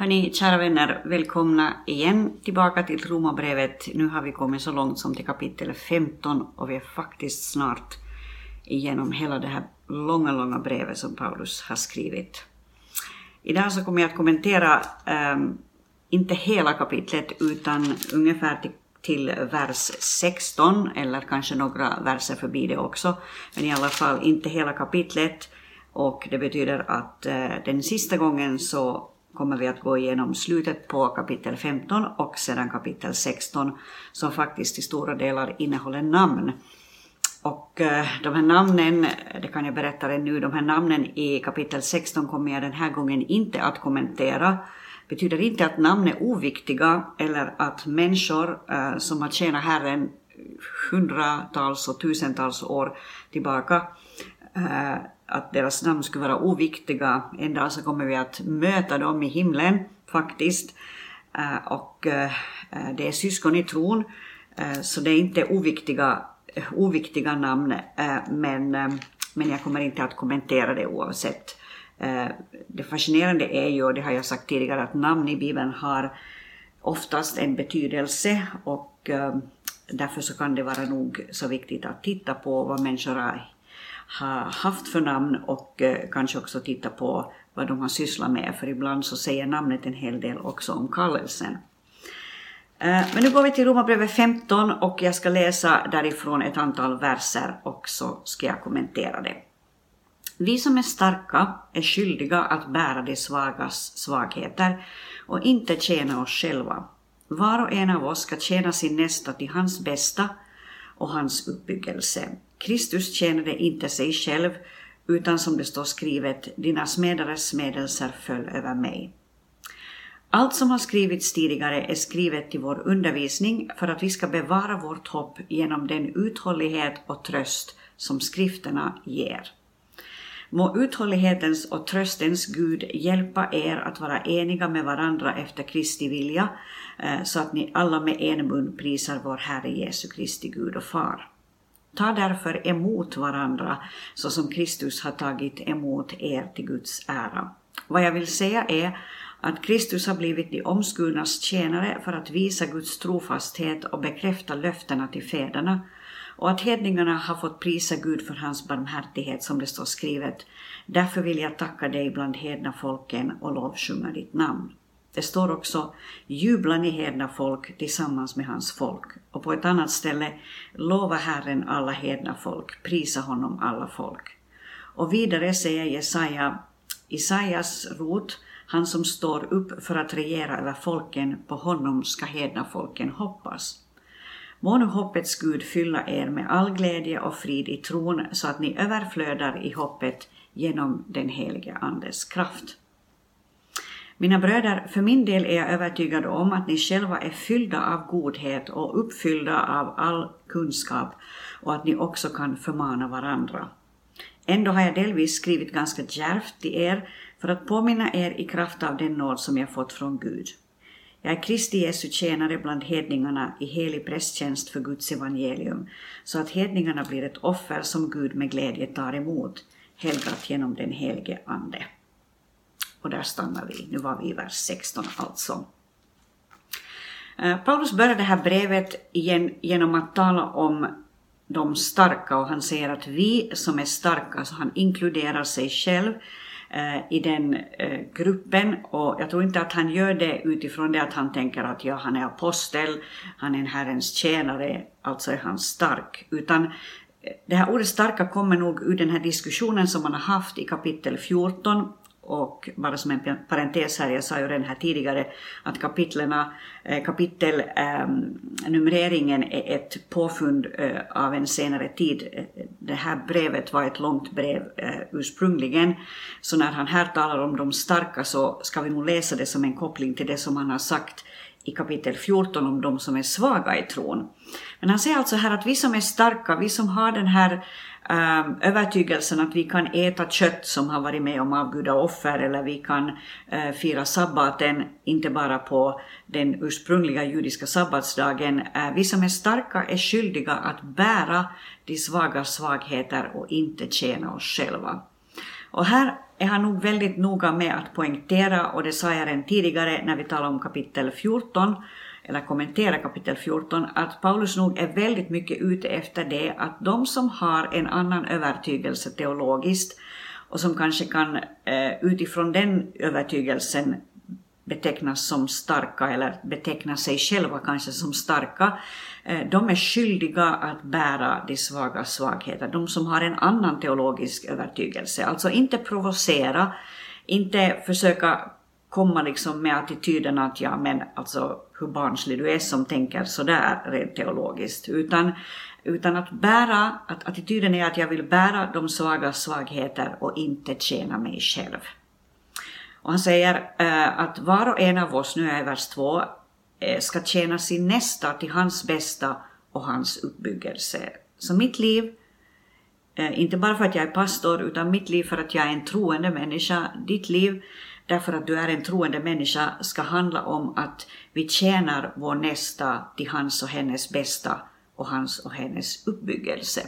Hörni, kära vänner, välkomna igen tillbaka till Romarbrevet. Nu har vi kommit så långt som till kapitel 15 och vi är faktiskt snart igenom hela det här långa, långa brevet som Paulus har skrivit. Idag så kommer jag att kommentera, um, inte hela kapitlet, utan ungefär till, till vers 16, eller kanske några verser förbi det också, men i alla fall inte hela kapitlet. Och det betyder att uh, den sista gången så kommer vi att gå igenom slutet på kapitel 15 och sedan kapitel 16 som faktiskt i stora delar innehåller namn. Och eh, de här namnen, det kan jag berätta redan nu, de här namnen i kapitel 16 kommer jag den här gången inte att kommentera. Betyder inte att namn är oviktiga eller att människor eh, som har tjänat Herren hundratals och tusentals år tillbaka eh, att deras namn skulle vara oviktiga. En dag så kommer vi att möta dem i himlen faktiskt. Eh, och eh, det är syskon i tron, eh, så det är inte oviktiga, oviktiga namn, men, men jag kommer inte att kommentera det oavsett. Det fascinerande är ju, och det har jag sagt tidigare, att namn i Bibeln har oftast en betydelse och därför så kan det vara nog så viktigt att titta på vad människor har har haft för namn och eh, kanske också titta på vad de har sysslat med, för ibland så säger namnet en hel del också om kallelsen. Eh, men nu går vi till Romarbrevet 15 och jag ska läsa därifrån ett antal verser och så ska jag kommentera det. Vi som är starka är skyldiga att bära de svagas svagheter och inte tjäna oss själva. Var och en av oss ska tjäna sin nästa till hans bästa och hans uppbyggelse. Kristus tjänade inte sig själv, utan som det står skrivet, dina smedares smedelser föll över mig. Allt som har skrivits tidigare är skrivet till vår undervisning för att vi ska bevara vårt hopp genom den uthållighet och tröst som skrifterna ger. Må uthållighetens och tröstens Gud hjälpa er att vara eniga med varandra efter Kristi vilja, eh, så att ni alla med en mun prisar vår Herre Jesu Kristi Gud och Far. Ta därför emot varandra så som Kristus har tagit emot er till Guds ära. Vad jag vill säga är att Kristus har blivit de omskurnas tjänare för att visa Guds trofasthet och bekräfta löftena till fäderna och att hedningarna har fått prisa Gud för hans barmhärtighet som det står skrivet. Därför vill jag tacka dig bland hedna folken och lovsjunga ditt namn. Det står också jubla ni hedna folk tillsammans med hans folk. Och på ett annat ställe lova Herren alla hedna folk, prisa honom alla folk. Och vidare säger Jesaja, Isaias rot, han som står upp för att regera över folken, på honom ska hedna folken hoppas. Må nu hoppets Gud fylla er med all glädje och frid i tron så att ni överflödar i hoppet genom den helige Andes kraft. Mina bröder, för min del är jag övertygad om att ni själva är fyllda av godhet och uppfyllda av all kunskap och att ni också kan förmana varandra. Ändå har jag delvis skrivit ganska djärvt till er för att påminna er i kraft av den nåd som jag fått från Gud. Jag är Kristi Jesu tjänare bland hedningarna i helig prästtjänst för Guds evangelium, så att hedningarna blir ett offer som Gud med glädje tar emot, helgat genom den helige Ande. Och där stannar vi. Nu var vi i vers 16 alltså. Eh, Paulus börjar det här brevet igen genom att tala om de starka och han säger att vi som är starka, så han inkluderar sig själv eh, i den eh, gruppen och jag tror inte att han gör det utifrån det att han tänker att ja, han är apostel, han är en Herrens tjänare, alltså är han stark, utan eh, det här ordet starka kommer nog ur den här diskussionen som man har haft i kapitel 14 och bara som en parentes här, jag sa ju redan här tidigare att kapitlerna, eh, kapitelnumreringen ehm, är ett påfund eh, av en senare tid. Det här brevet var ett långt brev eh, ursprungligen, så när han här talar om de starka så ska vi nog läsa det som en koppling till det som han har sagt i kapitel 14 om de som är svaga i tron. Men han säger alltså här att vi som är starka, vi som har den här Um, övertygelsen att vi kan äta kött som har varit med om avguda offer eller vi kan uh, fira sabbaten inte bara på den ursprungliga judiska sabbatsdagen. Uh, vi som är starka är skyldiga att bära de svaga svagheter och inte tjäna oss själva. Och här är han nog väldigt noga med att poängtera, och det sa jag redan tidigare när vi talade om kapitel 14, eller kommentera kapitel 14, att Paulus nog är väldigt mycket ute efter det att de som har en annan övertygelse teologiskt och som kanske kan eh, utifrån den övertygelsen betecknas som starka eller betecknar sig själva kanske som starka, eh, de är skyldiga att bära de svaga svagheter. De som har en annan teologisk övertygelse. Alltså inte provocera, inte försöka komma liksom med attityden att ja men alltså hur barnslig du är som tänker sådär rent teologiskt. Utan, utan att bära, att attityden är att jag vill bära de svaga svagheter och inte tjäna mig själv. Och han säger eh, att var och en av oss, nu är jag i vers 2, eh, ska tjäna sin nästa till hans bästa och hans uppbyggelse. Så mitt liv, eh, inte bara för att jag är pastor, utan mitt liv för att jag är en troende människa, ditt liv därför att du är en troende människa ska handla om att vi tjänar vår nästa till hans och hennes bästa och hans och hennes uppbyggelse.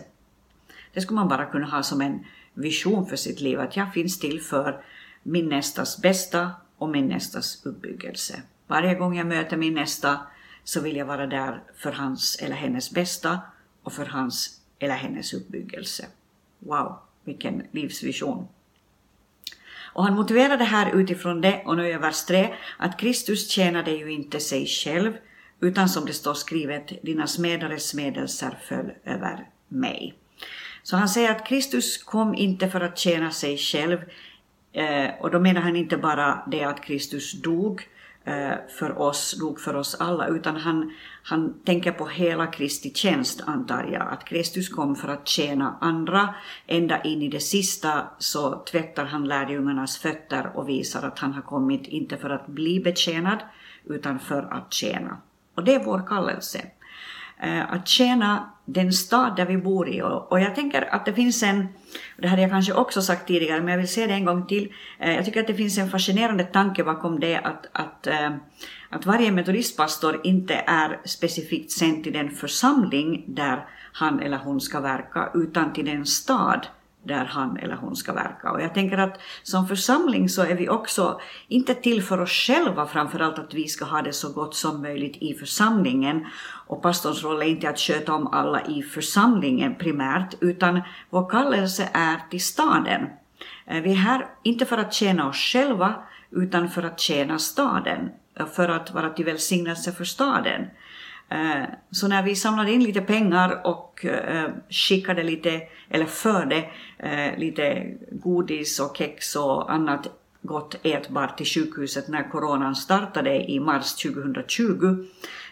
Det skulle man bara kunna ha som en vision för sitt liv, att jag finns till för min nästas bästa och min nästas uppbyggelse. Varje gång jag möter min nästa så vill jag vara där för hans eller hennes bästa och för hans eller hennes uppbyggelse. Wow, vilken livsvision! Och han motiverar det här utifrån det, och nu är vers 3, att Kristus tjänade ju inte sig själv, utan som det står skrivet, dina smedares smedelser föll över mig. Så han säger att Kristus kom inte för att tjäna sig själv, Eh, och då menar han inte bara det att Kristus dog eh, för oss, dog för oss alla, utan han, han tänker på hela Kristi tjänst, antar jag. Att Kristus kom för att tjäna andra. Ända in i det sista så tvättar han lärjungarnas fötter och visar att han har kommit inte för att bli betjänad, utan för att tjäna. Och det är vår kallelse. Eh, att tjäna den stad där vi bor i. Och, jag tänker att det finns en, det hade jag kanske också sagt tidigare, men jag vill säga det en gång till. Eh, jag tycker att det finns en fascinerande tanke bakom det att, att, eh, att varje metodistpastor inte är specifikt sänd till den församling där han eller hon ska verka, utan till den stad där han eller hon ska verka. Och jag tänker att som församling så är vi också inte till för oss själva framförallt att vi ska ha det så gott som möjligt i församlingen. Och pastorns roll är inte att sköta om alla i församlingen primärt, utan vår kallelse är till staden. Eh, vi är här inte för att tjäna oss själva, utan för att tjäna staden, eh, för att vara till välsignelse för staden. Eh, så när vi samlade in lite pengar och eh, skickade lite, eller förde eh, lite godis och kex och annat gott ätbart till sjukhuset när coronan startade i mars 2020,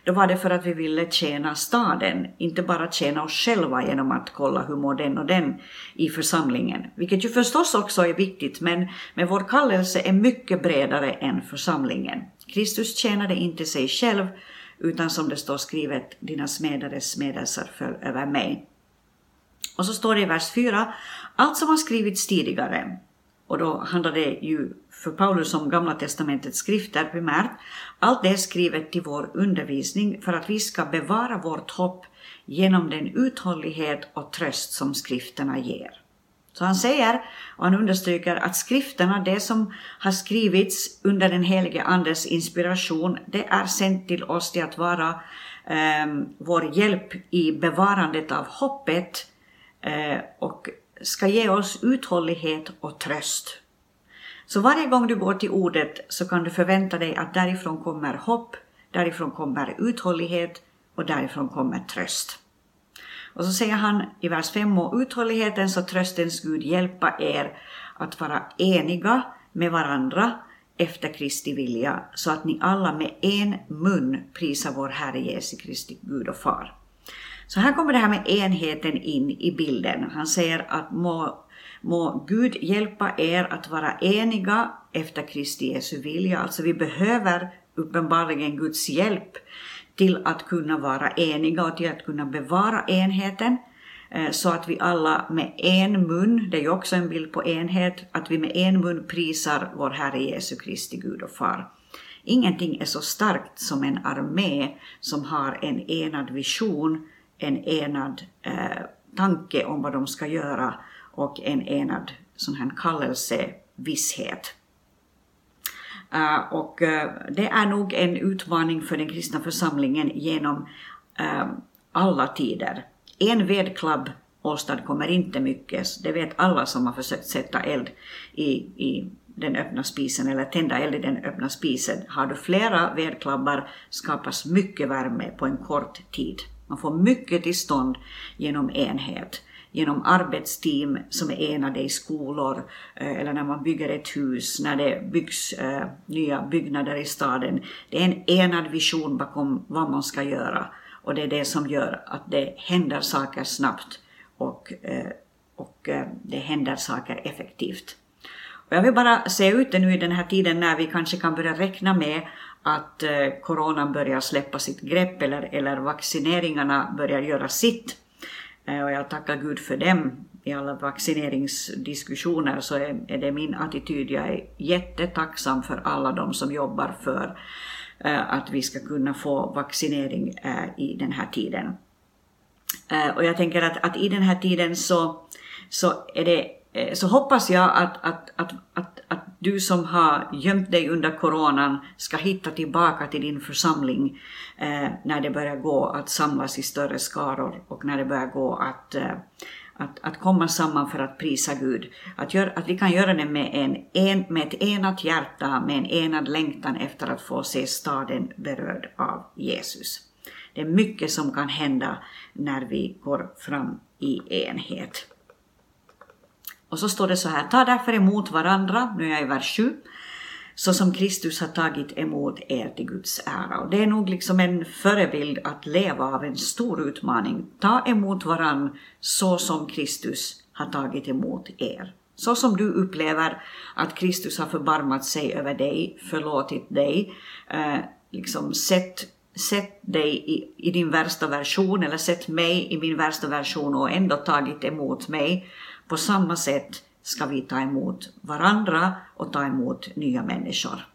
då var det för att vi ville tjäna staden, inte bara tjäna oss själva genom att kolla hur mår den och den i församlingen. Vilket ju förstås också är viktigt, men, men vår kallelse är mycket bredare än församlingen. Kristus tjänade inte sig själv, utan som det står skrivet, dina smedares smedelser föll över mig. Och så står det i vers 4, allt som har skrivits tidigare, och då handlar det ju för Paulus om Gamla testamentets skrifter primärt, allt det är skrivet till vår undervisning för att vi ska bevara vårt hopp genom den uthållighet och tröst som skrifterna ger. Så han säger, och han understryker, att skrifterna, det som har skrivits under den helige Andes inspiration, det är sänt till oss till att vara eh, vår hjälp i bevarandet av hoppet eh, och ska ge oss uthållighet och tröst. Så varje gång du går till ordet så kan du förvänta dig att därifrån kommer hopp, därifrån kommer uthållighet och därifrån kommer tröst. Och så säger han i vers 5, och uthållighetens och tröstens Gud hjälpa er att vara eniga med varandra efter Kristi vilja, så att ni alla med en mun prisar vår Herre Jesu Kristi Gud och Far. Så här kommer det här med enheten in i bilden. Han säger att må, må Gud hjälpa er att vara eniga efter Kristi Jesu vilja. Alltså vi behöver uppenbarligen Guds hjälp till att kunna vara eniga och till att kunna bevara enheten eh, så att vi alla med en mun, det är ju också en bild på enhet, att vi med en mun prisar vår Herre Jesu Kristi Gud och Far. Ingenting är så starkt som en armé som har en enad vision, en enad eh, tanke om vad de ska göra och en enad sån här kallelse visshet. Eh, och eh, det är nog en utmaning för den kristna församlingen genom eh, alla tider. En vedklabb åstadkommer inte mycket, det vet alla som har försökt sätta eld i, i den öppna spisen eller tända eld i den öppna spisen. Har du flera vedklabbar skapas mycket värme på en kort tid. Man får mycket till stånd genom enhet genom arbetsteam som är enade i skolor eh, eller när man bygger ett hus, när det byggs eh, nya byggnader i staden. Det är en enad vision bakom vad man ska göra och det är det som gör att det händer saker snabbt och, eh, och det händer saker effektivt. Och jag vill bara se ut det nu i den här tiden när vi kanske kan börja räkna med att coronan börjar släppa sitt grepp eller, eller vaccineringarna börjar göra sitt Eh, och jag tackar Gud för dem. I alla vaccineringsdiskussioner så är, är det min attityd. Jag är jättetacksam för alla de som jobbar för eh, att vi ska kunna få vaccinering eh, i den här tiden. Och jag tänker att, att i den här tiden så, så, är det, så hoppas jag att, att, att, att, att du som har gömt dig under coronan ska hitta tillbaka till din församling eh, när det börjar gå att samlas i större skaror och när det börjar gå att, eh, att, att komma samman för att prisa Gud. Att, gör, att vi kan göra det med, en, en, med ett enat hjärta, med en enad längtan efter att få se staden berörd av Jesus. Det är mycket som kan hända när vi går fram i enhet. Och så står det så här, ta därför emot varandra, nu är jag i vers 7, så som Kristus har tagit emot er till Guds ära. Och det är nog liksom en förebild att leva av en stor utmaning. Ta emot varandra så som Kristus har tagit emot er. Så som du upplever att Kristus har förbarmat sig över dig, förlåtit dig, eh, liksom sett, sett dig i, i din värsta version eller sett mig i min värsta version och ändå tagit emot mig på samma sätt ska vi ta emot varandra och ta emot nya människor.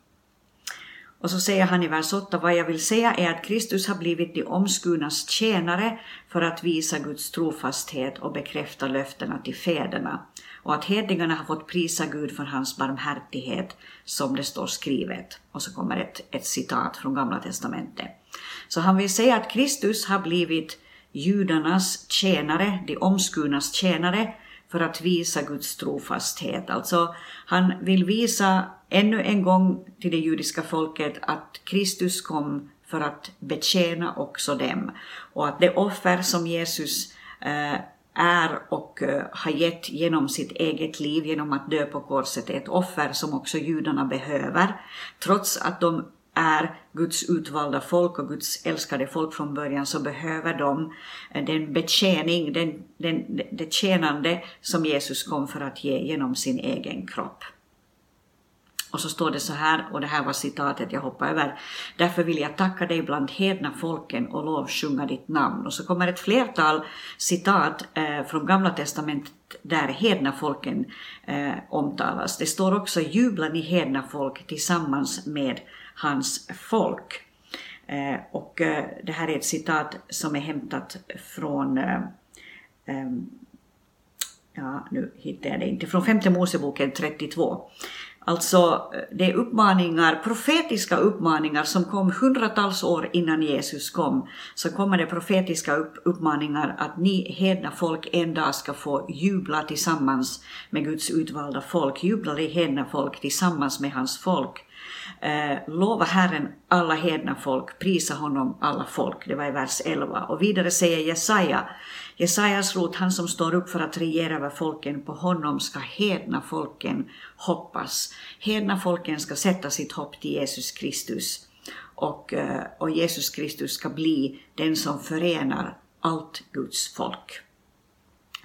Och så säger han i vers 8, vad jag vill säga är att Kristus har blivit de omskurnas tjänare för att visa Guds trofasthet och bekräfta löftena till fäderna och att hedningarna har fått prisa Gud för hans barmhärtighet som det står skrivet. Och så kommer ett, ett citat från Gamla Testamentet. Så han vill säga att Kristus har blivit judarnas tjänare, de omskurnas tjänare, för att visa Guds trofasthet. Alltså, han vill visa ännu en gång till det judiska folket att Kristus kom för att betjäna också dem och att det offer som Jesus eh, är och eh, har gett genom sitt eget liv genom att dö på korset är ett offer som också judarna behöver. Trots att de är Guds utvalda folk och Guds älskade folk från början så behöver de eh, den betjäning, den, den, det tjänande som Jesus kom för att ge genom sin egen kropp. Och så står det så här, och det här var citatet jag hoppar över. Därför vill jag tacka dig bland hedna folken och lovsjunga ditt namn. Och så kommer ett flertal citat eh, från Gamla Testamentet där hedna folken eh, omtalas. Det står också jubla ni hedna folk tillsammans med hans folk. Eh, och eh, det här är ett citat som är hämtat från eh, ehm, ja, nu hittar jag det inte, från femte Moseboken 32. Alltså, det är uppmaningar, profetiska uppmaningar som kom hundratals år innan Jesus kom. Så kommer det profetiska uppmaningar att ni hedna folk en dag ska få jubla tillsammans med Guds utvalda folk. Jubla i hedna folk tillsammans med hans folk. Eh, lova Herren alla hedna folk, prisa honom alla folk. Det var i vers 11. Och vidare säger Jesaja, Jesajas rot, han som står upp för att regera över folken, på honom ska hedna folken hoppas. Hedna folken ska sätta sitt hopp till Jesus Kristus. Och, eh, och Jesus Kristus ska bli den som förenar allt Guds folk.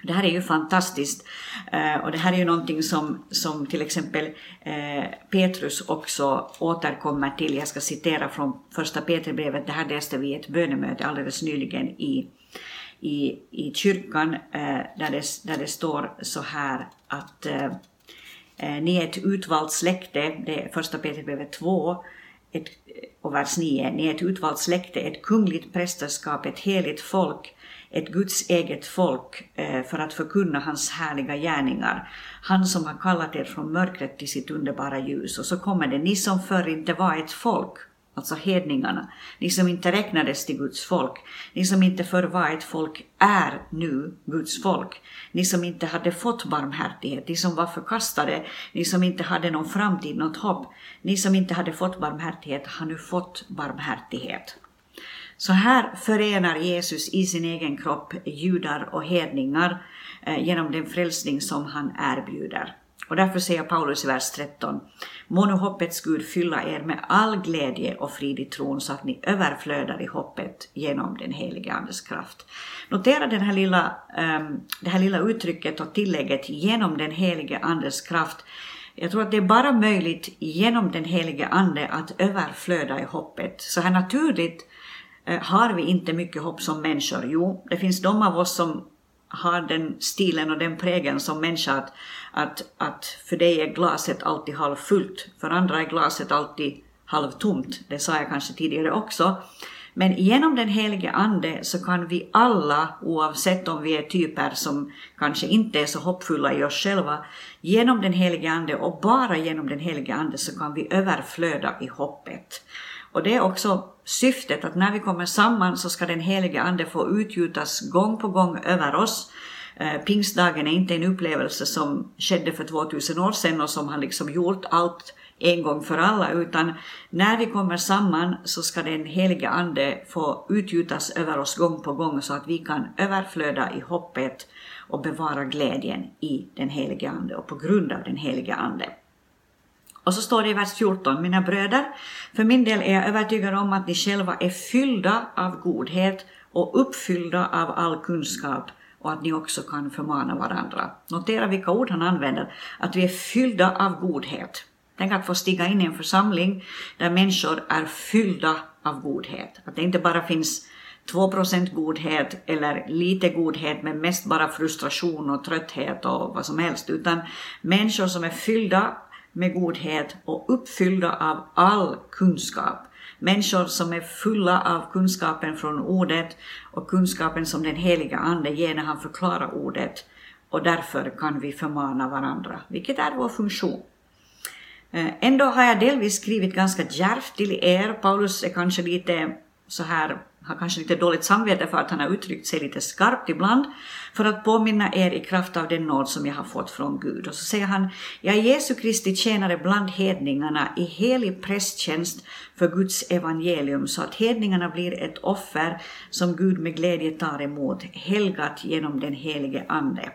Det här är ju fantastiskt. Eh, och det här är ju någonting som, som till exempel eh, Petrus också återkommer till. Jag ska citera från första Petribrevet, det här läste vi i ett bönemöte alldeles nyligen i, i, i kyrkan eh, där, det, där det står så här att ni är ett utvalt släkte, det är första Petribrevet 2, ett, och vers 9, ni är ett utvalt släkte, ett kungligt prästerskap, ett heligt folk, ett Guds eget folk eh, för att förkunna hans härliga gärningar. Han som har kallat er från mörkret till sitt underbara ljus. Och så kommer det, ni som förr inte var ett folk, alltså hedningarna, ni som inte räknades till Guds folk, ni som inte förr var ett folk är nu Guds folk, ni som inte hade fått barmhärtighet, ni som var förkastade, ni som inte hade någon framtid, något hopp, ni som inte hade fått barmhärtighet har nu fått barmhärtighet. Så här förenar Jesus i sin egen kropp judar och hedningar eh, genom den frälsning som han erbjuder. Och därför säger Paulus i vers 13, må nu hoppets Gud fylla er med all glädje och frid i tron så att ni överflödar i hoppet genom den helige Andes kraft. Notera den här lilla, um, det här lilla uttrycket och tillägget genom den helige Andes kraft. Jag tror att det är bara möjligt genom den helige Ande att överflöda i hoppet. Så här naturligt Eh, har vi inte mycket hopp som människor? Jo, det finns de av oss som har den stilen och den prägen som människa att, att, att för dig är glaset alltid halvfullt, för andra är glaset alltid halvtomt. Det sa jag kanske tidigare också. Men genom den helige Ande så kan vi alla, oavsett om vi är typer som kanske inte är så hoppfulla i oss själva, genom den helige Ande och bara genom den helige Ande så kan vi överflöda i hoppet. Och det är också syftet att när vi kommer samman så ska den helige Ande få utgjutas gång på gång över oss. Eh, pingstdagen är inte en upplevelse som skedde för 2000 år sedan och som har liksom gjort allt en gång för alla, utan när vi kommer samman så ska den helige Ande få utgjutas över oss gång på gång så att vi kan överflöda i hoppet och bevara glädjen i den helige Ande och på grund av den helige Ande. Och så står det i vers 14, mina bröder, för min del är jag övertygad om att ni själva är fyllda av godhet och uppfyllda av all kunskap och att ni också kan förmana varandra. Notera vilka ord han använder, att vi är fyllda av godhet. Tänk att få stiga in i en församling där människor är fyllda av godhet. Att det inte bara finns 2% godhet eller lite godhet men mest bara frustration och trötthet och vad som helst, utan människor som är fyllda med godhet och uppfyllda av all kunskap. Människor som är fulla av kunskapen från ordet och kunskapen som den heliga Ande ger när han förklarar ordet. Och därför kan vi förmana varandra, vilket är vår funktion. Eh, Ändå har jag delvis skrivit ganska djärvt till er. Paulus är kanske lite så här har kanske lite dåligt samvete för att han har uttryckt sig lite skarpt ibland, för att påminna er i kraft av den nåd som jag har fått från Gud. Och så säger han, jag är Jesu Kristi tjänare bland hedningarna i helig prästtjänst för Guds evangelium, så att hedningarna blir ett offer som Gud med glädje tar emot, helgat genom den helige Ande.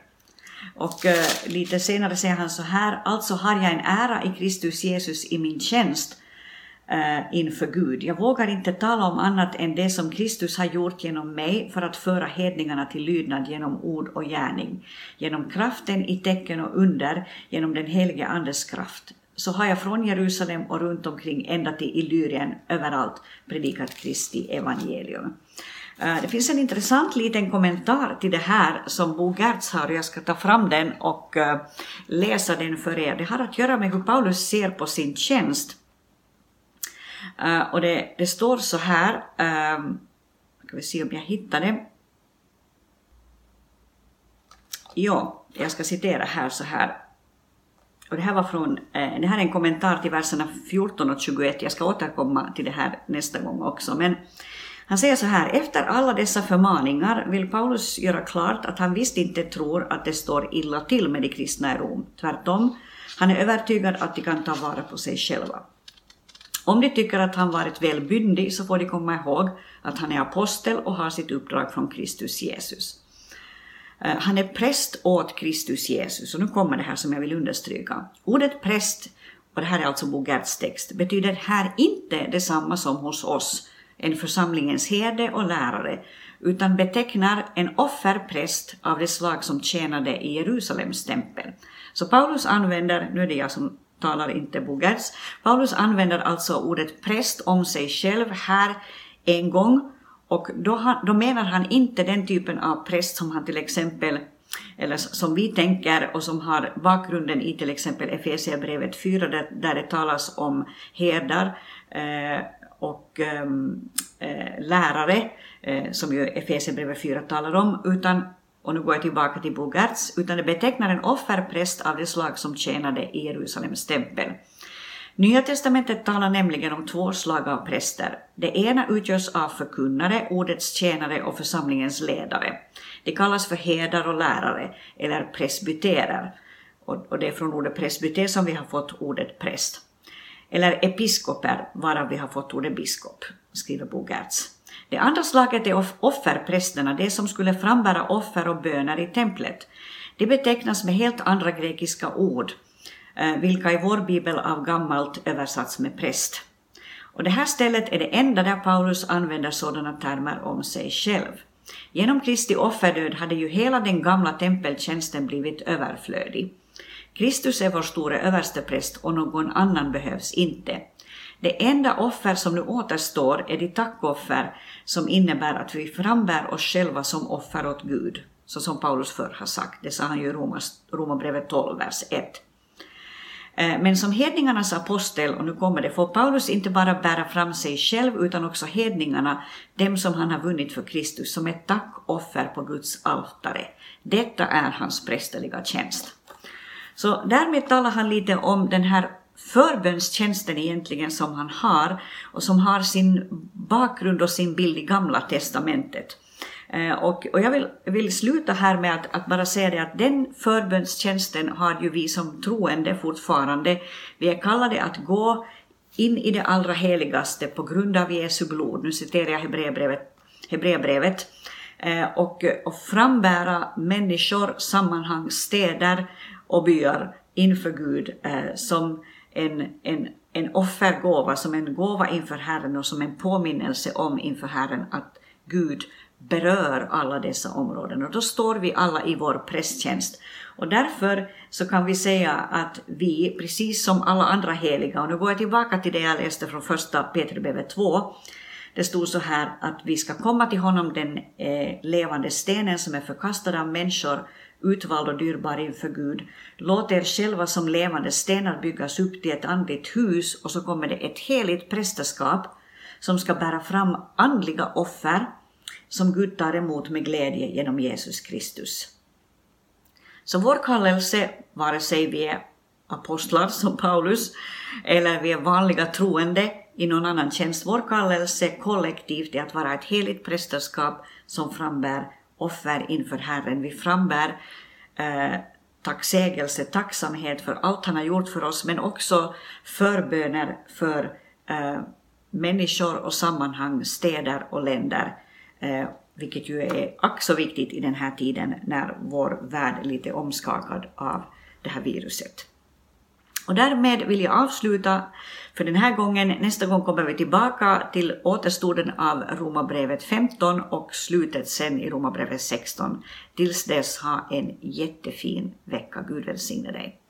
Och eh, lite senare säger han så här, alltså har jag en ära i Kristus Jesus i min tjänst, Eh, inför Gud. Jag vågar inte tala om annat än det som Kristus har gjort genom mig för att föra hedningarna till lydnad genom ord och gärning. Genom kraften i tecken och under, genom den helige Andes kraft. Så har jag från Jerusalem och runt omkring ända till Illyrien överallt predikat Kristi evangelium. Eh, det finns en intressant liten kommentar till det här som Bo Gertz har och jag ska ta fram den och eh, läsa den för er. Det har att göra med hur Paulus ser på sin tjänst Uh, och det, det, står så här, uh, ska vi se om jag hittar det. Ja, jag ska citera här så här. Och det här var från, eh, det här är en kommentar till verserna 14 och 21. Jag ska återkomma till det här nästa gång också. Men han säger så här, efter alla dessa förmaningar vill Paulus göra klart att han visst inte tror att det står illa till med de kristna i Rom. Tvärtom, han är övertygad att de kan ta vara på sig själva. Om de tycker att han varit välbyndig så får de komma ihåg att han är apostel och har sitt uppdrag från Kristus Jesus. Eh, han är präst åt Kristus Jesus, och nu kommer det här som jag vill understryka. Ordet präst, och det här är alltså Bo Gerts text, betyder här inte detsamma som hos oss, en församlingens herde och lärare, utan betecknar en offerpräst av det slag som tjänade i Jerusalems tempel. Så Paulus använder, nu är det jag som talar inte Bogerts. Paulus använder alltså ordet präst om sig själv här en gång och då, han, då menar han inte den typen av präst som han till exempel eller som vi tänker och som har bakgrunden i till exempel Efesierbrevet 4 där, där det talas om herdar eh, och ehm, eh, lärare, eh, som ju Efesierbrevet 4 talar om, utan och nu går jag tillbaka till Bo Gertz, utan det betecknar en offerpräst av det slag som tjänade i Jerusalems tempel. Nya testamentet talar nämligen om två slag av präster. Det ena utgörs av förkunnare, ordets tjänare och församlingens ledare. De kallas för herdar och lärare, eller presbyterer. Och det är från ordet presbyter som vi har fått ordet präst. Eller episkoper, varav vi har fått ordet biskop, skriver Bo Gertz. Det andra slaget är offerprästerna, de som skulle frambära offer och böner i templet. De betecknas med helt andra grekiska ord, eh, vilka i vår bibel av gammalt översatts med präst. Och det här stället är det enda där Paulus använder sådana termer om sig själv. Genom Kristi offerdöd hade ju hela den gamla tempeltjänsten blivit överflödig. Kristus är vår store överstepräst och någon annan behövs inte. Det enda offer som nu återstår är de tackoffer som innebär att vi frambär oss själva som offer åt Gud, så som Paulus förr har sagt. Det sa han ju i Romarbrevet 12, vers 1. Eh, men som hedningarnas apostel, och nu kommer det, får Paulus inte bara bära fram sig själv utan också hedningarna, dem som han har vunnit för Kristus, som ett tackoffer på Guds altare. Detta är hans prästerliga tjänst. Så därmed talar han lite om den här förbönstjänsten egentligen som han har och som har sin bakgrund och sin bild i Gamla Testamentet. Eh, och, och jag vill, vill sluta här med att, att, bara säga det att den förbönstjänsten har ju vi som troende fortfarande. Vi är kallade att gå in i det allra heligaste på grund av Jesu blod. Nu citerar jag Hebreerbrevet, Hebreerbrevet eh, och, och frambära människor, sammanhang, städer och byar inför Gud eh, som en, en, en offergåva, som en gåva inför Herren och som en påminnelse om inför Herren att Gud berör alla dessa områden och då står vi alla i vår prästtjänst. Och därför så kan vi säga att vi, precis som alla andra heliga, och nu går jag tillbaka till det jag läste från första Petrusbrevet 2, det stod så här att vi ska komma till honom, den eh, levande stenen som är förkastad av människor, utvald och dyrbar inför Gud. Låt er själva som levande stenar byggas upp till ett andligt hus och så kommer det ett heligt prästerskap som ska bära fram andliga offer som Gud tar emot med glädje genom Jesus Kristus. Så vår kallelse, vare sig vi är apostlar som Paulus eller vi är vanliga troende i någon annan tjänst, vår kallelse kollektivt är att vara ett heligt prästerskap som frambär offer inför Herren. Vi frambär eh, tacksägelse, tacksamhet för allt han har gjort för oss, men också förböner för eh, människor och sammanhang, städer och länder, eh, vilket ju är ack så viktigt i den här tiden när vår värld är lite omskakad av det här viruset. Och därmed vill jag avsluta för den här gången. Nästa gång kommer vi tillbaka till återstoden av Romarbrevet 15 och slutet sen i Romarbrevet 16. Tills dess, ha en jättefin vecka. Gud välsigne dig.